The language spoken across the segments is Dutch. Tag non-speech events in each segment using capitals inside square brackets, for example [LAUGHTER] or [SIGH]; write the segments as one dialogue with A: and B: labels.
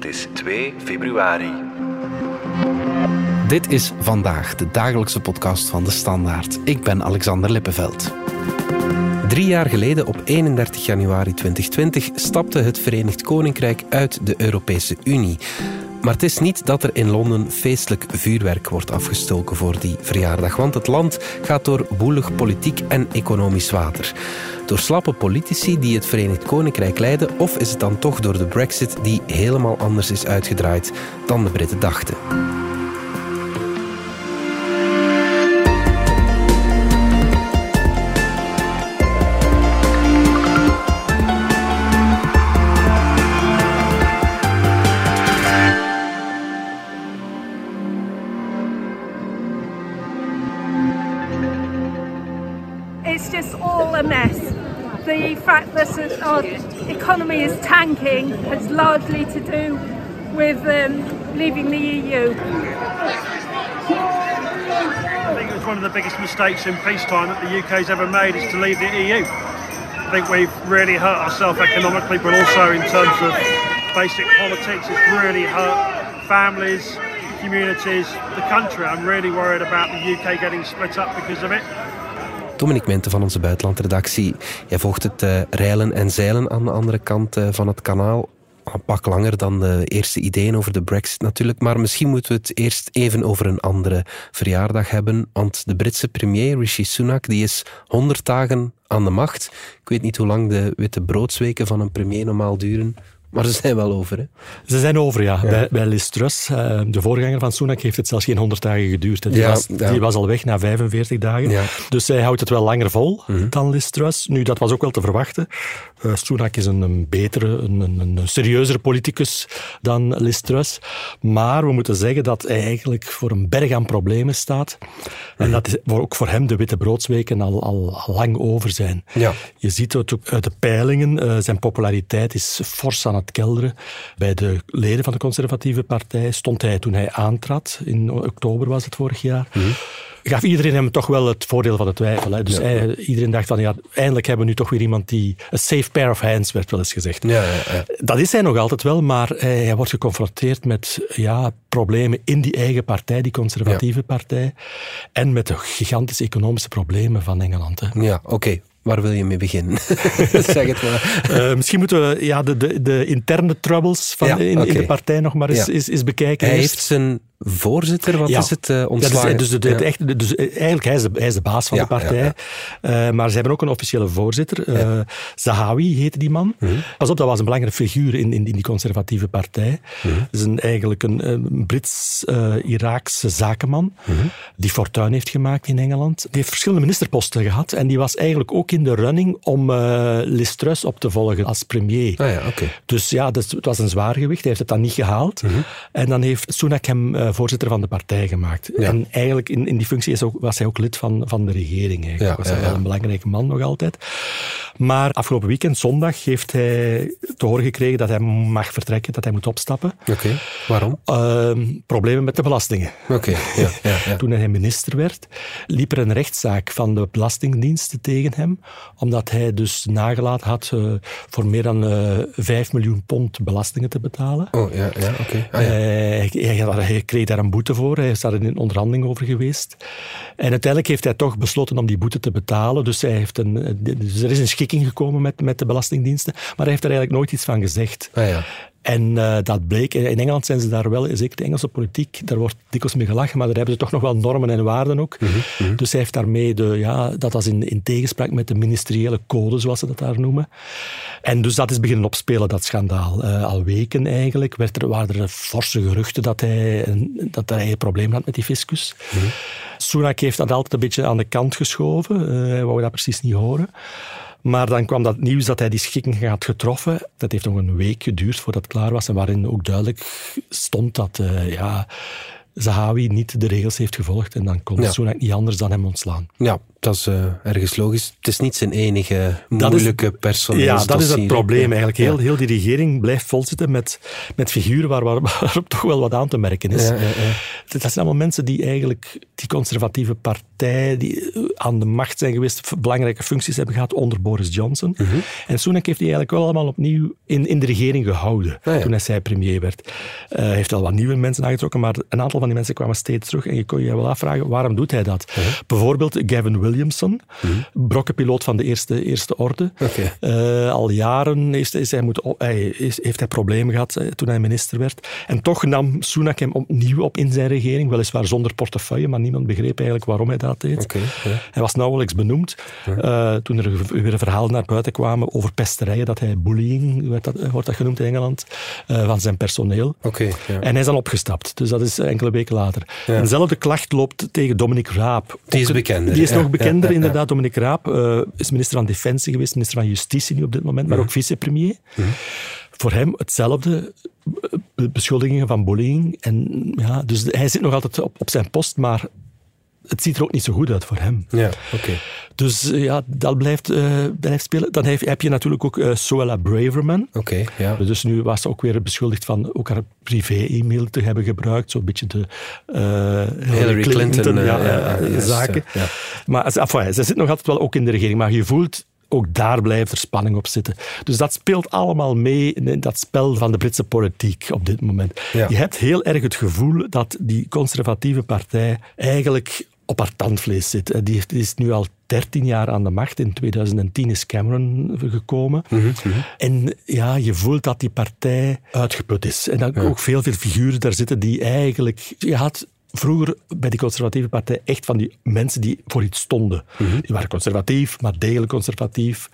A: Het is 2 februari.
B: Dit is vandaag de dagelijkse podcast van de Standaard. Ik ben Alexander Lippenveld. Drie jaar geleden, op 31 januari 2020, stapte het Verenigd Koninkrijk uit de Europese Unie. Maar het is niet dat er in Londen feestelijk vuurwerk wordt afgestoken voor die verjaardag, want het land gaat door woelig politiek en economisch water. Door slappe politici die het Verenigd Koninkrijk leiden, of is het dan toch door de Brexit die helemaal anders is uitgedraaid dan de Britten dachten?
C: Fact that our economy is tanking has largely to do with um, leaving the EU.
D: I think it was one of the biggest mistakes in peacetime that the UK's ever made is to leave the EU. I think we've really hurt ourselves economically, but also in terms of basic politics, it's really hurt families, communities, the country. I'm really worried about the UK getting split up because of it.
B: Dominic Mente van onze buitenlandredactie. Jij volgt het uh, reilen en zeilen aan de andere kant uh, van het kanaal. Een pak langer dan de eerste ideeën over de Brexit natuurlijk. Maar misschien moeten we het eerst even over een andere verjaardag hebben. Want de Britse premier Rishi Sunak die is 100 dagen aan de macht. Ik weet niet hoe lang de witte broodsweken van een premier normaal duren. Maar ze zijn wel over, hè?
E: Ze zijn over, ja. ja. Bij, bij Liz Truss, uh, de voorganger van Sunak, heeft het zelfs geen 100 dagen geduurd. Die, ja, was, ja. die was al weg na 45 dagen. Dus hij houdt het wel langer vol mm -hmm. dan Liz Truss. Nu, dat was ook wel te verwachten. Uh, Sunak is een, een betere, een, een, een, serieuzere politicus dan Liz Truss. Maar we moeten zeggen dat hij eigenlijk voor een berg aan problemen staat. Mm -hmm. En dat is ook voor hem de witte broodsweken al, al, al lang over zijn. Je ziet het ook uit de peilingen. Uh, zijn populariteit is fors aan het kelderen. Bij de leden van de conservatieve partij stond hij toen hij aantrad, in oktober was het vorig jaar, mm -hmm. gaf iedereen hem toch wel het voordeel van de twijfel. Hè. Dus ja, iedereen dacht van, ja, eindelijk hebben we nu toch weer iemand die... A safe pair of hands, werd wel eens gezegd.
B: Ja, ja,
E: Dat is hij nog altijd wel, maar hij, hij, wordt geconfronteerd met ja, problemen in die eigen partij, die conservatieve partij, en met de gigantische economische problemen van Engeland. Hè.
B: Ja, oké. Okay. Waar wil je mee beginnen? [LAUGHS] [LAUGHS] zeg het maar.
E: Uh, misschien moeten we ja, de, de, de interne troubles van, ja, in, okay. in, de partij nog maar eens, ja. bekijken.
B: Hij heeft zijn voorzitter, wat
E: ja.
B: is het, uh, ontslagen?
E: dus, de, de, echt, dus eigenlijk hij is de, hij is de baas van de partij. Uh, maar ze hebben ook een officiële voorzitter. Zahawi heette die man. Mm -hmm. Pas op, dat was een belangrijke figuur in, in, in die conservatieve partij. -hmm. Dat is een, eigenlijk een, een Brits-Iraakse zakenman -hmm. die fortuin heeft gemaakt in Engeland. Die heeft verschillende ministerposten gehad en die was eigenlijk ook in de running om Liz Truss op te volgen als premier.
B: Ah, ja, okay.
E: Dus ja, dus, het was een zwaargewicht. Hij heeft het dan niet gehaald. En dan heeft Sunak hem voorzitter van de partij gemaakt. Ja. En eigenlijk in, in die functie is ook, was hij ook lid van, van de regering. Eigenlijk. Ja, was hij ja, wel een belangrijke man nog altijd. Maar afgelopen weekend, zondag, heeft hij te horen gekregen dat hij mag vertrekken, dat hij moet opstappen.
B: Oké, okay. waarom?
E: Uh, problemen met de belastingen.
B: Oké, okay. [LAUGHS]
E: Toen hij minister werd, liep er een rechtszaak van de Belastingdiensten tegen hem, omdat hij dus nagelaten had uh, voor meer dan uh, 5 miljoen pond belastingen te betalen.
B: Oh, ja, ja oké. Okay. Ah, ja.
E: hij, hij, hij kreeg daar een boete voor. Hij is daar in een onderhandeling over geweest. En uiteindelijk heeft hij toch besloten om die boete te betalen. Dus, hij heeft een, dus er is een schikking gekomen met, met de Belastingdiensten. Maar hij heeft er eigenlijk nooit iets van gezegd.
B: Ah, ja.
E: En uh, dat bleek, in Engeland zijn ze daar wel, zeker de Engelse politiek, daar wordt dikwijls mee gelachen, maar daar hebben ze toch nog wel normen en waarden ook. Mm -hmm. Dus hij heeft daarmee, de, ja, dat was in, in tegenspraak met de ministeriële code, zoals ze dat daar noemen. En dus dat is beginnen opspelen, dat schandaal. Uh, al weken eigenlijk werd er, waren er forse geruchten dat hij, dat hij een probleem had met die fiscus. Mm -hmm. Sunak heeft dat altijd een beetje aan de kant geschoven, uh, hij wou dat precies niet horen. Maar dan kwam dat nieuws dat hij die schikking had getroffen. Dat heeft nog een week geduurd voordat het klaar was. En waarin ook duidelijk stond dat uh, ja, Zahawi niet de regels heeft gevolgd. En dan kon ja. Sunak niet anders dan hem ontslaan.
B: Ja, dat is uh, ergens logisch. Het is niet zijn enige moeilijke personeel.
E: Ja, dat is het probleem eigenlijk. Heel, heel die regering blijft volzitten met, met figuren waar, waar, [LAUGHS] waarop toch wel wat aan te merken is. Ja, ja, dat zijn allemaal mensen die eigenlijk die conservatieve partij, die eh, aan de macht zijn geweest, belangrijke functies hebben gehad onder Boris Johnson. -hmm. En Sunak heeft die eigenlijk wel allemaal opnieuw in, in de regering gehouden ah, toen hij premier werd. Uh, hij heeft wel wat nieuwe mensen aangetrokken, maar een aantal van die mensen kwamen steeds terug. En je kon je wel afvragen, waarom doet hij dat? -huh. Bijvoorbeeld Gavin Williamson, mm. brokkenpiloot van de eerste, eerste orde. Okay. Uh, al jaren heeft, is hij, moet, hij, is, heeft hij problemen gehad uh, toen hij minister werd. En toch nam Sunak hem opnieuw op in zijn regering, weliswaar zonder portefeuille, maar niemand begreep eigenlijk waarom hij dat deed. Okay, yeah. Hij was nauwelijks benoemd. Uh, toen er weer verhalen naar buiten kwamen over pesterijen, dat hij bullying, wordt dat, wordt dat genoemd in Engeland, van zijn personeel.
B: Okay,
E: yeah. En hij is dan opgestapt, dus dat is enkele weken later. Yeah. Dezelfde klacht loopt tegen Dominic Raab.
B: Die is bekend.
E: Die is nog bekend bekender, inderdaad. Dominic Raab uh, is minister van Defensie geweest, minister van Justitie nu op dit moment, maar ook vicepremier. Voor hem hetzelfde, beschuldigingen van bullying. En, ja, dus hij zit nog altijd op, op zijn post, maar het ziet er ook niet zo goed uit voor hem.
B: Ja, oké.
E: Dus uh, ja, dat blijft, uh, blijft spelen. Dan heb, heb je natuurlijk ook uh, Braverman.
B: Oké, ja.
E: Dus nu was ze ook weer beschuldigd van ook haar privé-e-mail te hebben gebruikt. Zo'n beetje de
B: Hillary Clinton, Clinton
E: ja, zaken. Ja. Maar enfin, ze zit nog altijd wel ook in de regering. Maar je voelt ook daar blijft er spanning op zitten. Dus dat speelt allemaal mee in dat spel van de Britse politiek op dit moment. Ja. Je hebt heel erg het gevoel dat die conservatieve partij eigenlijk op haar tandvlees zit. Die, is nu al 13 jaar aan de macht. In 2010 is Cameron gekomen. Mm -hmm. En ja, je voelt dat die partij uitgeput is. En dat ja. ook veel, veel figuren daar zitten die eigenlijk... Je had vroeger bij die conservatieve partij echt van die mensen die voor iets stonden. Mm -hmm. Die waren conservatief, maar degelijk conservatief.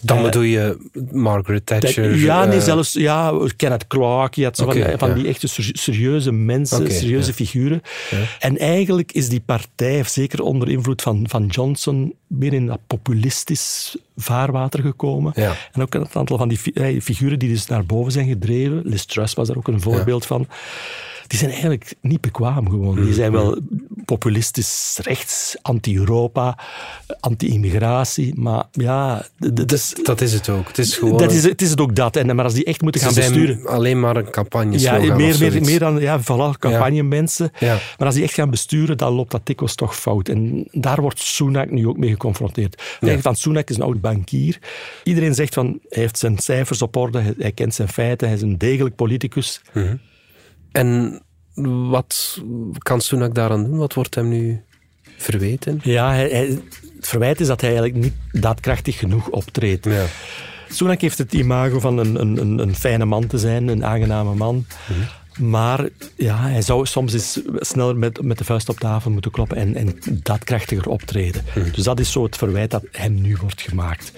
B: Dan uh, bedoel je Margaret Thatcher?
E: Ja, nee, uh, zelfs ja, Kenneth Clark. Je had zo okay, van, van ja. die echte serieuze mensen, okay, serieuze ja. figuren. Ja. En eigenlijk is die partij, zeker onder invloed van, van Johnson, meer in dat populistisch vaarwater gekomen. En ook een aantal van die figuren die dus naar boven zijn gedreven. Liz Truss was daar ook een voorbeeld van die zijn eigenlijk niet bekwaam gewoon. Die zijn wel populistisch rechts, anti-Europa, anti-immigratie, maar ja...
B: Dus, dat is het ook. Het is gewoon...
E: Dat is, het is het ook dat. En, maar als die echt moeten gaan besturen...
B: alleen maar een campagne
E: Ja, meer, meer, meer dan ja, vooral campagnemensen. Ja. Maar als die echt gaan besturen, dan loopt dat dikwijls toch fout. En daar wordt Sunak nu ook mee geconfronteerd. Ja. Van Sunak is een oud bankier. Iedereen zegt van, hij heeft zijn cijfers op orde, hij, hij kent zijn feiten, hij is een degelijk politicus.
B: Mm -hmm. En wat kan Sunak daaraan doen? Wat wordt hem nu verweten?
E: Ja, hij, hij, het verwijt is dat hij eigenlijk niet daadkrachtig genoeg optreedt. Ja. Sunak heeft het imago van een, een, een, fijne man te zijn, een aangename man. Mm-hmm. Maar ja, hij zou soms eens sneller met, met de vuist op tafel moeten kloppen en, en daadkrachtiger optreden. Mm-hmm. Dus dat is zo het verwijt dat hem nu wordt gemaakt.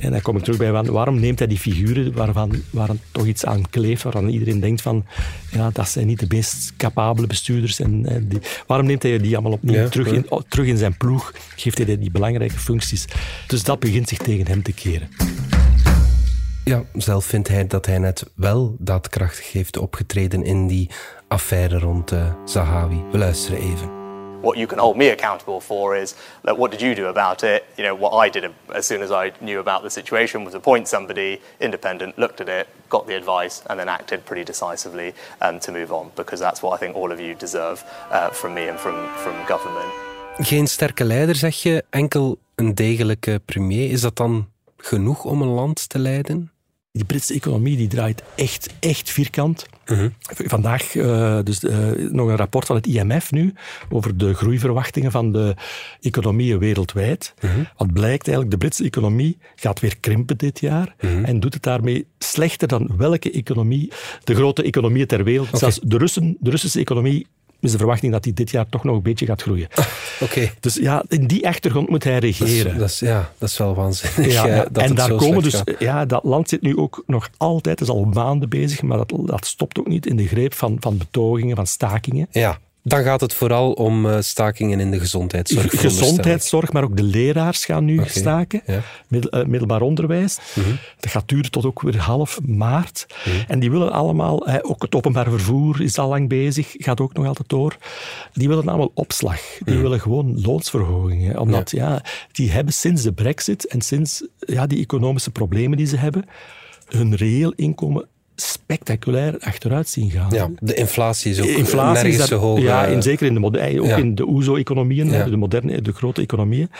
E: En dan kom ik terug bij, waarom neemt hij die figuren waarvan, waar toch iets aan kleeft, waarvan iedereen denkt van, ja, dat zijn niet de meest capabele bestuurders. En, en die, waarom neemt hij die allemaal opnieuw ja, terug. In, terug in zijn ploeg? Geeft hij die belangrijke functies? Dus dat begint zich tegen hem te keren.
B: Ja, zelf vindt hij dat hij net wel daadkrachtig heeft opgetreden in die affaire rond uh, Zahawi. We luisteren even.
F: What you can hold me accountable for is like, what did you do about it? You know, what I did as soon as I knew about the situation was appoint somebody independent, looked at it, got the advice, and then acted pretty decisively um, to move on. Because that's what I think all of you deserve uh, from me and from, from government.
B: Geen sterke leider, zeg je, enkel een degelijke premier. Is dat dan genoeg om een land te leiden?
E: Die Britse economie die draait echt, echt vierkant. Uh -huh. Vandaag uh, dus, uh, nog een rapport van het IMF nu over de groeiverwachtingen van de economieën wereldwijd. -huh. Wat blijkt eigenlijk, de Britse economie gaat weer krimpen dit jaar -huh. en doet het daarmee slechter dan welke economie, de grote economieën ter wereld. Okay. Zelfs de, Russen, de Russische economie is de verwachting dat hij dit jaar toch nog een beetje gaat groeien. [LAUGHS]
B: Oké. Okay.
E: Dus ja, in die achtergrond moet hij regeren.
B: Dat is, dat is, ja, dat is wel waanzinnig.
E: Ja, [LAUGHS]
B: ja,
E: en daar komen dus, gaat. ja, dat land zit nu ook nog altijd, is al maanden bezig, maar dat, dat stopt ook niet in de greep van, van betogingen, van stakingen.
B: Ja. Dan gaat het vooral om uh, stakingen in de gezondheidszorg.
E: Gezondheidszorg, maar ook de leraars gaan nu staken. Ja. Middel, uh, middelbaar onderwijs. Mm -hmm. Dat gaat duren tot ook weer half maart. Mm -hmm. En die willen allemaal, uh, ook het openbaar vervoer is al lang bezig, gaat ook nog altijd door. Die willen allemaal opslag. Die mm -hmm. willen gewoon loonsverhogingen. Omdat ja. ja. die hebben sinds de brexit en sinds ja, die economische problemen die ze hebben, hun reëel inkomen spectaculair achteruit zien gaan.
B: Ja, de inflatie is ook inflatie nergens zo hoog.
E: Ja, in, zeker in de, ook ja. in de OESO-economieën, ja. de moderne, de grote economieën,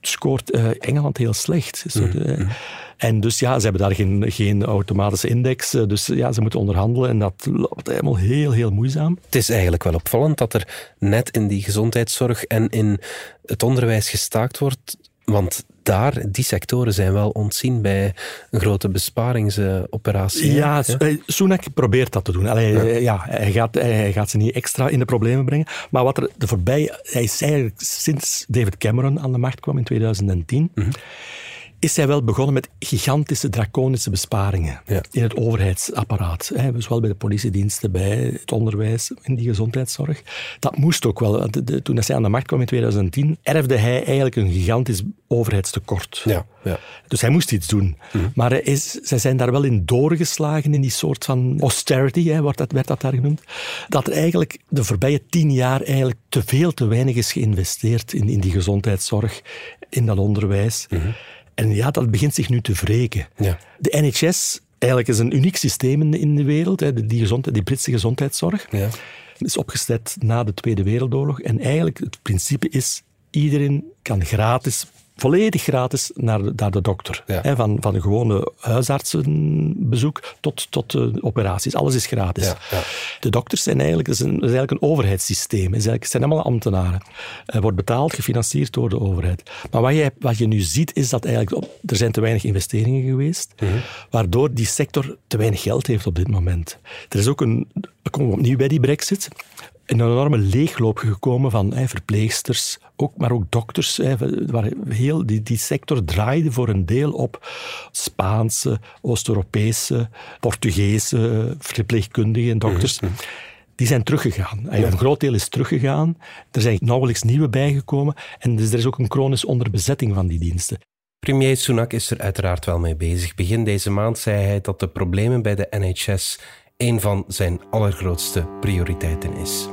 E: scoort uh, Engeland heel slecht. Mm. Uh, en dus ja, ze hebben daar geen, geen automatische index, dus ja, ze moeten onderhandelen en dat loopt helemaal heel, heel moeizaam.
B: Het is eigenlijk wel opvallend dat er net in die gezondheidszorg en in het onderwijs gestaakt wordt, want daar, die sectoren zijn wel ontzien bij een grote besparingsoperatie.
E: Ja, ja, Sunak probeert dat te doen. Allee, ja. ja. hij, gaat, hij gaat ze niet extra in de problemen brengen. Maar wat er de voorbij... Hij is eigenlijk sinds David Cameron aan de macht kwam in 2010... Mm -hmm is hij wel begonnen met gigantische draconische besparingen in het overheidsapparaat. Hè, zowel bij de politiediensten, bij het onderwijs, in die gezondheidszorg. Dat moest ook wel. toen hij aan de macht kwam in 2010, erfde hij eigenlijk een gigantisch overheidstekort. Ja, ja. Dus hij moest iets doen. Mhm. Maar hij is, zij zijn daar wel in doorgeslagen, in die soort van austerity, hè, wordt dat, werd dat daar genoemd. Dat er eigenlijk de voorbije tien jaar eigenlijk te veel, te weinig is geïnvesteerd in, in die gezondheidszorg, in dat onderwijs. Mhm. En ja, dat begint zich nu te wreken. Ja. De NHS eigenlijk is een uniek systeem in de wereld, die, gezondheid, die Britse gezondheidszorg. Ja. is opgezet na de Tweede Wereldoorlog. En eigenlijk het principe is, iedereen kan gratis volledig gratis naar de, naar de dokter. Ja. van, van een gewone huisartsenbezoek tot, tot uh, operaties. Alles is gratis. Ja, ja. De dokters zijn eigenlijk, dat is, een, is eigenlijk een overheidssysteem. Het zijn allemaal ambtenaren. Er wordt betaald, gefinancierd door de overheid. Maar wat je, wat je nu ziet, is dat eigenlijk, er zijn te weinig investeringen geweest, mm waardoor die sector te weinig geld heeft op dit moment. Er is ook een, we komen opnieuw bij die brexit, een enorme leegloop gekomen van hè, verpleegsters, ook, maar ook dokters. Hè, waar heel, die, die sector draaide voor een deel op Spaanse, Oost-Europese, Portugese verpleegkundigen en dokters. Mhm. Die zijn teruggegaan. Een groot deel is teruggegaan. Er zijn nauwelijks nieuwe bijgekomen. En dus er is ook een chronische onderbezetting van die diensten.
B: Premier Sunak is er uiteraard wel mee bezig. Begin deze maand zei hij dat de problemen bij de NHS een van zijn allergrootste prioriteiten is.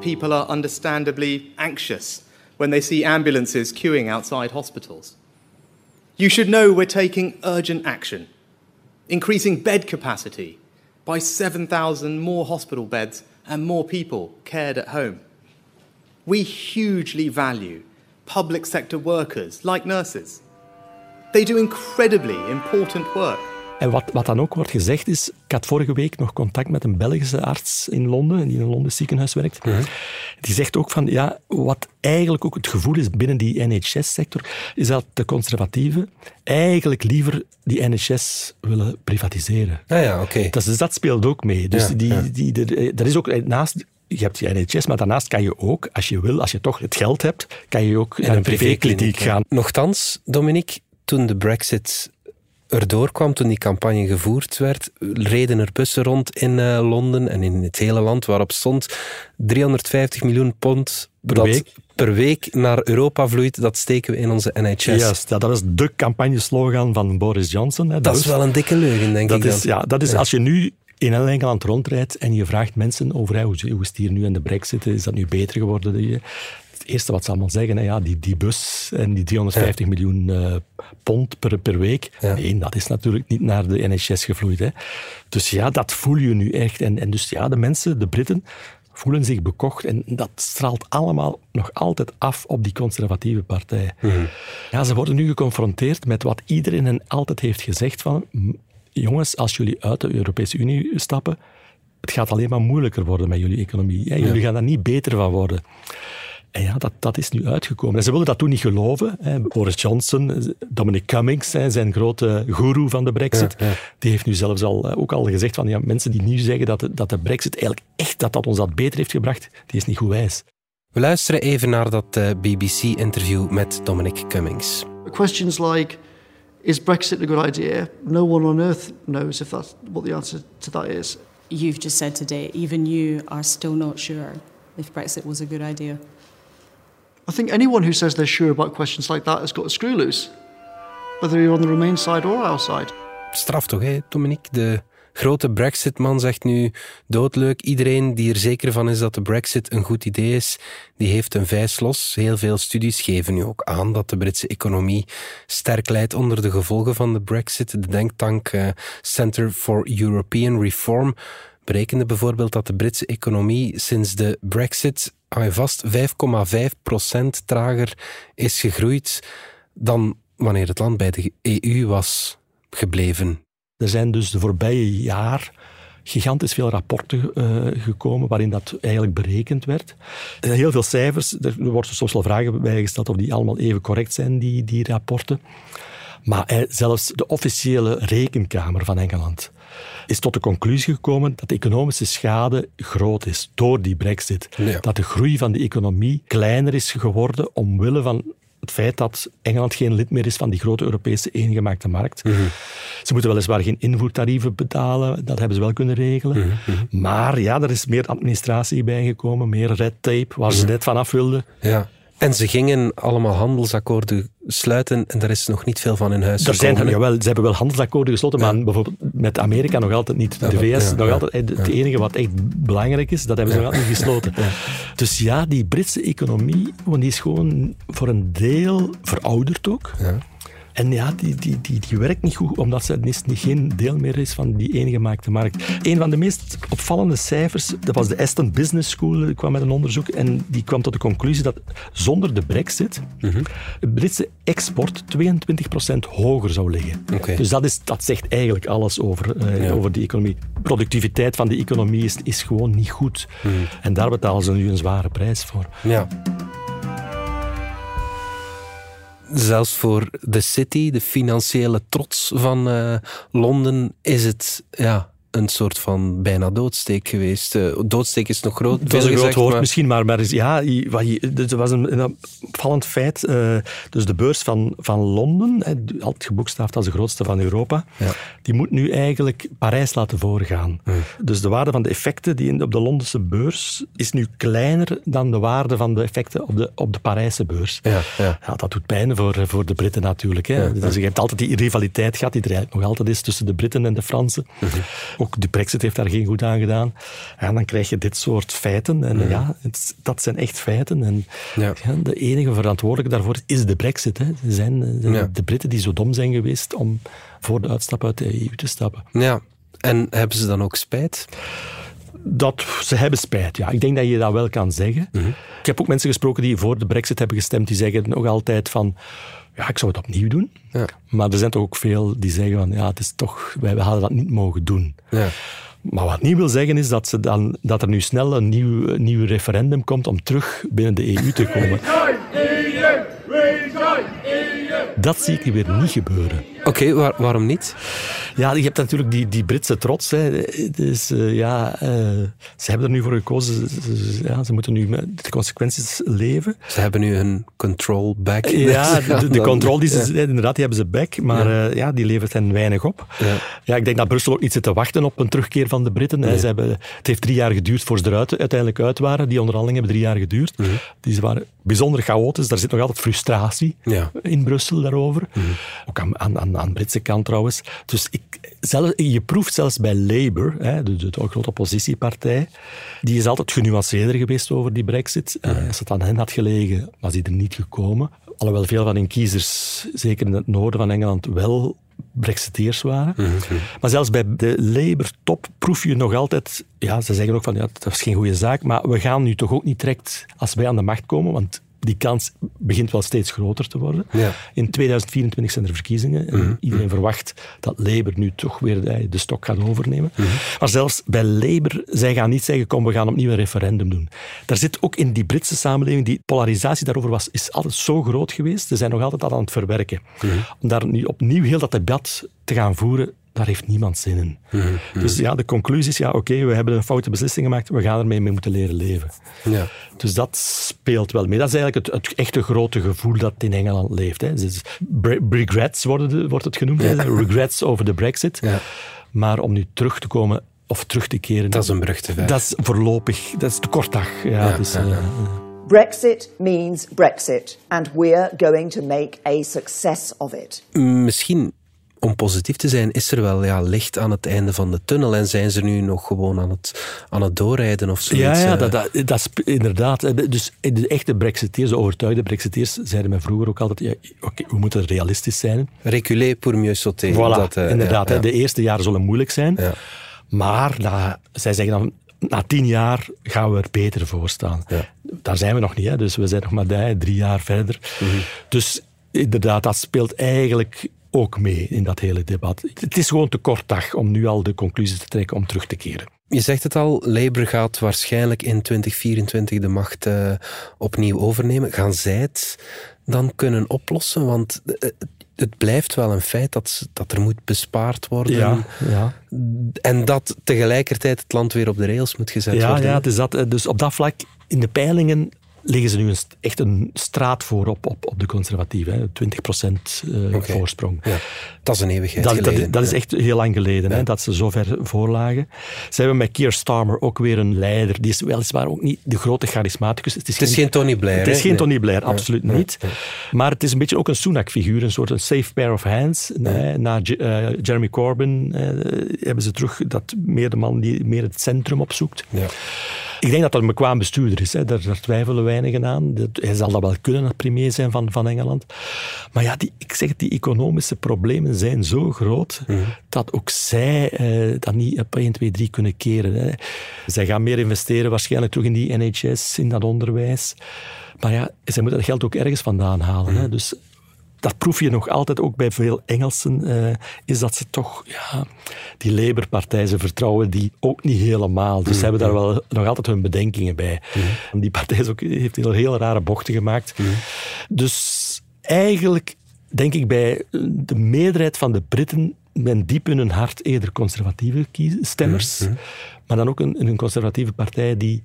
G: People are understandably anxious when they see ambulances queuing outside hospitals. You should know we're taking urgent action, increasing bed capacity by 7,000 more hospital beds and more people cared at home. We hugely value public sector workers like nurses. They do incredibly important work.
E: En wat, wat dan ook wordt gezegd is, ik had vorige week nog contact met een Belgische arts in Londen, die in een Londen ziekenhuis werkt. Mhm. Die zegt ook van, ja, wat eigenlijk ook het gevoel is binnen die NHS-sector, is dat de conservatieven eigenlijk liever die NHS willen privatiseren.
B: Ah ja, oké.
E: Dus, dus, dat speelt ook mee. Dus ja, die, die, er, er is ook naast je hebt je NHS, maar daarnaast kan je ook, als je wil, als je toch het geld hebt, kan je ook naar een privékliniek gaan.
B: Nochtans, Dominique, toen de brexit erdoor kwam, toen die campagne gevoerd werd, reden er bussen rond in uh, Londen en in het hele land waarop stond 350 miljoen pond
E: per week.
B: per week naar Europa vloeit, dat steken we in onze NHS.
E: Juist, ja, dat is de campagneslogan van Boris Johnson. Hè.
B: Dat, dat is wel een dikke leugen, denk
E: dat
B: ik.
E: Is, ja, dat is als je nu in Engeland rondrijdt en je vraagt mensen over hoe, hoe is het hier nu en de brexit, is dat nu beter geworden? Eerste wat ze allemaal zeggen, hè, ja, die, die bus en die 350 miljoen uh, pond per, per week, nee, dat is natuurlijk niet naar de NHS gevloeid. Hè. Dus ja, dat voel je nu echt. En, en dus ja, de mensen, de Britten, voelen zich bekocht en dat straalt allemaal nog altijd af op die conservatieve partij. Mhm. Ja, ze worden nu geconfronteerd met wat iedereen hen altijd heeft gezegd van jongens, als jullie uit de Europese Unie stappen, het gaat alleen maar moeilijker worden met jullie economie. Jullie gaan daar niet beter van worden. En ja, dat, dat is nu uitgekomen. En ze wilden dat toen niet geloven. Hè. Boris Johnson, Dominic Cummings, hè, zijn grote guru van de brexit, die heeft nu zelfs al, eh, ook al gezegd van ja, mensen die nu zeggen dat de, dat de brexit eigenlijk echt dat dat ons dat beter heeft gebracht, die is niet goed wijs.
B: We luisteren even naar dat eh, BBC-interview met Dominic Cummings.
H: Questions like, is Brexit a good idea? No one on earth knows if that's what the answer to that is.
I: You've just said today, even you are still not sure if Brexit was a good idea.
H: I think anyone who says they're sure about questions like that has got a screw loose, whether you're on the Remain side or our side.
B: Straf toch, hè, Dominique? De grote Brexit-man zegt nu doodleuk. Iedereen die er zeker van is dat de Brexit een goed idee is, die heeft een vijs los. Heel veel studies geven nu ook aan dat de Britse economie sterk leidt onder de gevolgen van de Brexit. De denktank uh, Center for European Reform berekende bijvoorbeeld dat de Britse economie sinds de Brexit hou vast 5,5% trager is gegroeid dan wanneer het land bij de EU was gebleven.
E: Er zijn dus de voorbije jaar gigantisch veel rapporten uh, gekomen waarin dat eigenlijk berekend werd. Uh, heel veel cijfers, er worden soms wel vragen bijgesteld of die allemaal even correct zijn, die, die rapporten. Maar uh, zelfs de officiële rekenkamer van Engeland is tot de conclusie gekomen dat de economische schade groot is door die brexit. Dat de groei van de economie kleiner is geworden omwille van het feit dat Engeland geen lid meer is van die grote Europese eengemaakte markt. Mhm. Ze moeten weliswaar geen invoertarieven betalen, dat hebben ze wel kunnen regelen. Mhm, mhm. Maar ja, er is meer administratie bijgekomen, meer red tape, waar ze net vanaf wilden.
B: Ja. En ze gingen allemaal handelsakkoorden sluiten en daar is nog niet veel van in huis
E: er zijn, jawel, Ze hebben wel handelsakkoorden gesloten, maar bijvoorbeeld met Amerika nog altijd niet. De VS nog altijd. Het enige wat echt belangrijk is, dat hebben ze nog altijd niet gesloten. [LAUGHS] Dus ja, die Britse economie, die is gewoon voor een deel verouderd ook. En ja, die, die, die, die werkt niet goed, omdat ze niet, geen deel meer is van die eengemaakte markt. Een van de meest opvallende cijfers, dat was de Aston Business School, die kwam met een onderzoek en die kwam tot de conclusie dat zonder de brexit mm de Britse export 22% hoger zou liggen. Dus dat, is, dat zegt eigenlijk alles over, uh, over die economie. Productiviteit van de economie is, is gewoon niet goed. Mhm. En daar betalen ze nu een zware prijs voor.
B: Ja zelfs voor de city, de financiële trots van uh, Londen, is het ja, een soort van bijna doodsteek geweest. Uh, doodsteek is nog groot.
E: Dat is een groot woord misschien, maar, maar ja, het was een, een opvallend feit. Uh, dus de beurs van, van Londen, altijd geboekstaafd als de grootste van Europa, ja. die moet nu eigenlijk Parijs laten voorgaan. Dus de waarde van de effecten die op de Londense beurs is nu kleiner dan de waarde van de effecten op de, op de Parijse beurs. Ja, ja. ja dat doet pijn voor, voor de Britten natuurlijk. Hè. Dus je hebt altijd die rivaliteit gehad, die er eigenlijk nog altijd is tussen de Britten en de Fransen. Mhm. Ook de brexit heeft daar geen goed aan gedaan. En dan krijg je dit soort feiten. En ja, het, dat zijn echt feiten. En ja. de enige verantwoordelijke daarvoor is de brexit. Hè. Ze zijn de Britten die zo dom zijn geweest om voor de uitstap uit de EU te stappen.
B: Ja, en hebben ze dan ook spijt?
E: Dat ze hebben spijt. Ja, ik denk dat je dat wel kan zeggen. Mhm. Ik heb ook mensen gesproken die voor de brexit hebben gestemd, die zeggen nog altijd van ja, ik zou het opnieuw doen. Ja. Maar er zijn toch ook veel die zeggen van, ja, het is toch, wij, hadden dat niet mogen doen. Ja. Maar wat niet wil zeggen is dat, ze dan, dat er nu snel een nieuw, nieuw referendum komt om terug binnen de EU te komen. Dat zie ik weer niet gebeuren.
B: Oké, waar, waarom niet?
E: Ja, je hebt natuurlijk die, die Britse trots. Hè. Dus uh, ja, uh, ze hebben er nu voor gekozen. Ze, ja, ze moeten nu met de consequenties leven.
B: Ze hebben nu hun control back.
E: Ja, [LAUGHS] de, de control die ze, ja. inderdaad, die hebben ze back. Maar ja, uh, ja die levert hen weinig op. Ja. ja. ik denk dat Brussel ook niet zit te wachten op een terugkeer van de Britten. Nee. Ze hebben, het heeft drie jaar geduurd voor ze eruit uiteindelijk uit waren. Die onderhandelingen hebben drie jaar geduurd. Mm -hmm. Die waren bijzonder chaotisch. Daar zit nog altijd frustratie in Brussel daarover. Mm -hmm. Ook aan, aan, aan, aan de Britse kant trouwens. Dus ik, zelf, je proeft zelfs bij Labour, hè, de, de, de, grote oppositiepartij, die is altijd genuanceerder geweest over die brexit. Uh, als het aan hen had gelegen, was die er niet gekomen. Alhoewel veel van hun kiezers, zeker in het noorden van Engeland, wel brexiteers waren. Mm -hmm. Maar zelfs bij de Labour-top proef je nog altijd... Ja, ze zeggen ook van, ja, dat is geen goede zaak, maar we gaan nu toch ook niet direct als wij aan de macht komen, want die kans begint wel steeds groter te worden. Ja. In 2024 zijn er verkiezingen. En mhm. Iedereen verwacht dat Labour nu toch weer de stok gaat overnemen. Mhm. Maar zelfs bij Labour, zij gaan niet zeggen, kom, we gaan opnieuw een referendum doen. Daar zit ook in die Britse samenleving, die polarisatie daarover was, is altijd zo groot geweest. Ze zijn nog altijd aan het verwerken. Mhm. Om daar nu opnieuw heel dat debat te gaan voeren, daar heeft niemand zin in. Mhm, mhm. Dus ja, de conclusie is, ja, oké, we hebben een foute beslissing gemaakt, we gaan ermee mee moeten leren leven. Ja. Dus dat speelt wel mee. Dat is eigenlijk het, het echte grote gevoel dat in Engeland leeft. Hè. Dus regrets worden wordt het genoemd, [LAUGHS] regrets over de brexit. Ja. Maar om nu terug te komen of terug te keren.
B: Dat is een brug te ver.
E: Dat is voorlopig, dat is te kort dag. Ja,
B: Ja,
E: dus,
B: ja, ja.
E: eh,
I: Brexit means Brexit, and we're going to make a success of it.
B: Misschien, om positief te zijn, is er wel ja, licht aan het einde van de tunnel en zijn ze nu nog gewoon aan het, aan het doorrijden of zoiets.
E: Ja, ja
B: eh.
E: dat, dat, dat is inderdaad. Eh, Dus de echte Brexiteers, de overtuigde Brexiteers, zeiden mij vroeger ook altijd: ja, oké, we moeten realistisch zijn.
B: Reculer pour mieux sauter.
E: Voilà,
B: Dat, eh,
E: inderdaad.
B: ja,
E: hè,
B: ja.
E: De eerste jaren zullen moeilijk zijn.
B: Ja.
E: Maar na, zij zeggen dan, na tien jaar gaan we er beter voor staan. Daar zijn we nog niet, hè, dus we zijn nog maar drie, drie jaar verder.
B: Mhm.
E: Dus inderdaad, dat speelt eigenlijk ook mee in dat hele debat. Het is gewoon te kort dag om nu al de conclusies te trekken om terug te keren.
B: Je zegt het al, Labour gaat waarschijnlijk in 2024 de macht eh, opnieuw overnemen. Gaan zij het dan kunnen oplossen? Want eh, het blijft wel een feit dat, dat er moet bespaard worden.
E: Ja, ja.
B: En dat tegelijkertijd het land weer op de rails moet gezet
E: Ja,
B: worden.
E: ja dat. Eh, Dus op dat vlak, in de peilingen liggen ze nu een, echt een straat voor op, op, op de conservatieven. hè. 20 procent eh,
B: Oké.
E: voorsprong.
B: Ja, dat is een eeuwigheid
E: Dat, dat,
B: geleden.
E: dat is
B: Ja.
E: echt heel lang geleden, hè, dat ze zo ver voorlagen. Ze hebben met Keir Starmer ook weer een leider. Die is weliswaar ook niet de grote charismaticus. Het is,
B: Het is geen Tony Blair.
E: Het is geen
B: Nee.
E: Tony Blair, absoluut niet. Maar het is een beetje ook een Sunak-figuur, een soort een safe pair of hands. Nee, na eh, Jeremy Corbyn eh, hebben ze terug dat meer de man die meer het centrum opzoekt.
B: Ja.
E: Ik denk dat dat een bekwaam bestuurder is. Hè. Daar, daar twijfelen weinigen aan. Dat, hij zal dat wel kunnen, als premier zijn van, van Engeland. Maar ja, die, ik zeg het, die economische problemen zijn zo groot dat ook zij eh, dat niet op 1, 2, 3 kunnen keren. Hè. Zij gaan meer investeren waarschijnlijk terug in die NHS, in dat onderwijs. Maar ja, zij moeten dat geld ook ergens vandaan halen. Hè. Dus dat proef je nog altijd ook bij veel Engelsen, eh, is dat ze toch, ja, die Labour-partij, ze vertrouwen die ook niet helemaal. Dus ze hebben daar wel nog altijd hun bedenkingen bij. En Die partij is ook, heeft heel, heel rare bochten gemaakt. Dus eigenlijk denk ik bij de meerderheid van de Britten men diep in hun hart eerder conservatieve kies- stemmers, maar dan ook een, een conservatieve partij die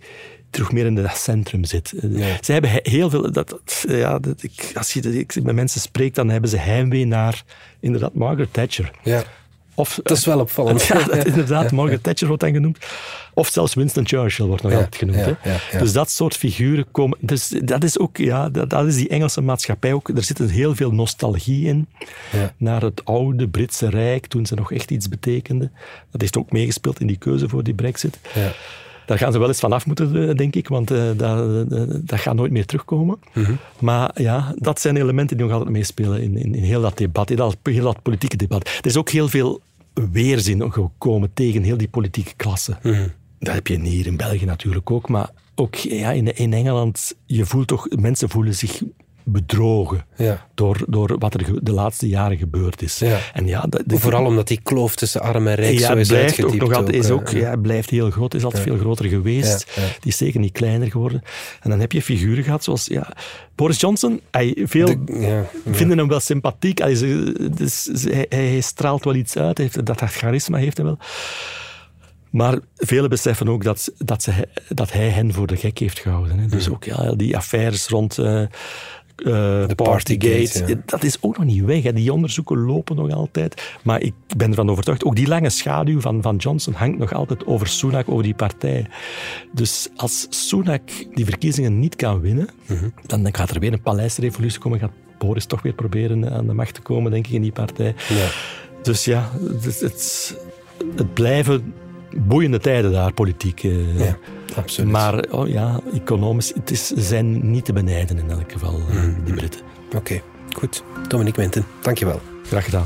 E: terug meer in het centrum zit. Ze hebben he- heel veel... Dat, dat- ja, dat, ik, als je ik met mensen spreekt, dan hebben ze heimwee naar inderdaad Margaret Thatcher.
B: Ja.
E: Of,
B: Dat is wel opvallend. [LAUGHS]
E: Ja, dat, inderdaad, Margaret Thatcher wordt dan genoemd. Of zelfs Winston Churchill wordt nog altijd genoemd.
B: ja,
E: hè. Dus dat soort figuren komen... Dus dat is ook, ja, dat, dat is die Engelse maatschappij ook. Er zit heel veel nostalgie in naar het oude Britse Rijk, toen ze nog echt iets betekenden. Dat heeft ook meegespeeld in die keuze voor die brexit.
B: Ja.
E: Daar gaan ze wel eens van af moeten, eh, denk ik, want eh, dat, eh, dat gaat nooit meer terugkomen.
B: Mhm.
E: Maar ja, dat zijn elementen die nog altijd meespelen in, in, in heel dat debat, in dat, heel dat politieke debat. Er is ook heel veel weerzin gekomen tegen heel die politieke klasse.
B: Mhm.
E: Dat heb je hier in België natuurlijk ook, maar ook ja, in, in Engeland, je voelt toch, mensen voelen zich bedrogen
B: Ja.
E: door, door wat er de laatste jaren gebeurd is.
B: Ja.
E: En ja, dat, dat-
B: Vooral omdat die kloof tussen arm en rijk
E: ja,
B: zo is
E: blijft ook nog altijd, is
B: eh,
E: ook, ja, blijft heel groot, is altijd veel groter geweest. Die is zeker niet kleiner geworden. En dan heb je figuren gehad zoals ja, Boris Johnson. Hij, veel
B: De-
E: vinden hem wel sympathiek. Hij, ze- dus, hij, hij straalt wel iets uit, heeft, dat, dat charisma heeft hij wel. Maar velen beseffen ook dat, dat, ze, dat hij hen voor de gek heeft gehouden. Hè. Dus ook ja, die affaires rond eh eh, Partygate,
B: Partygate, ja.
E: dat is ook nog niet weg. Hè. Die onderzoeken lopen nog altijd. Maar ik ben ervan overtuigd, ook die lange schaduw van, van Johnson hangt nog altijd over Sunak, over die partij. Dus als Sunak die verkiezingen niet kan winnen,
B: Mhm.
E: dan gaat er weer een paleisrevolutie komen. Gaat Boris toch weer proberen aan de macht te komen, denk ik, in die partij.
B: Ja.
E: Dus ja, het, het, het blijven boeiende tijden daar, politiek. eh.
B: Ja, absoluut.
E: Maar oh ja, economisch, het is, ze zijn niet te benijden in elk geval, eh,
B: Mhm.
E: die Britten.
B: Oké, goed. Dominique Winten, dankjewel.
E: Graag gedaan.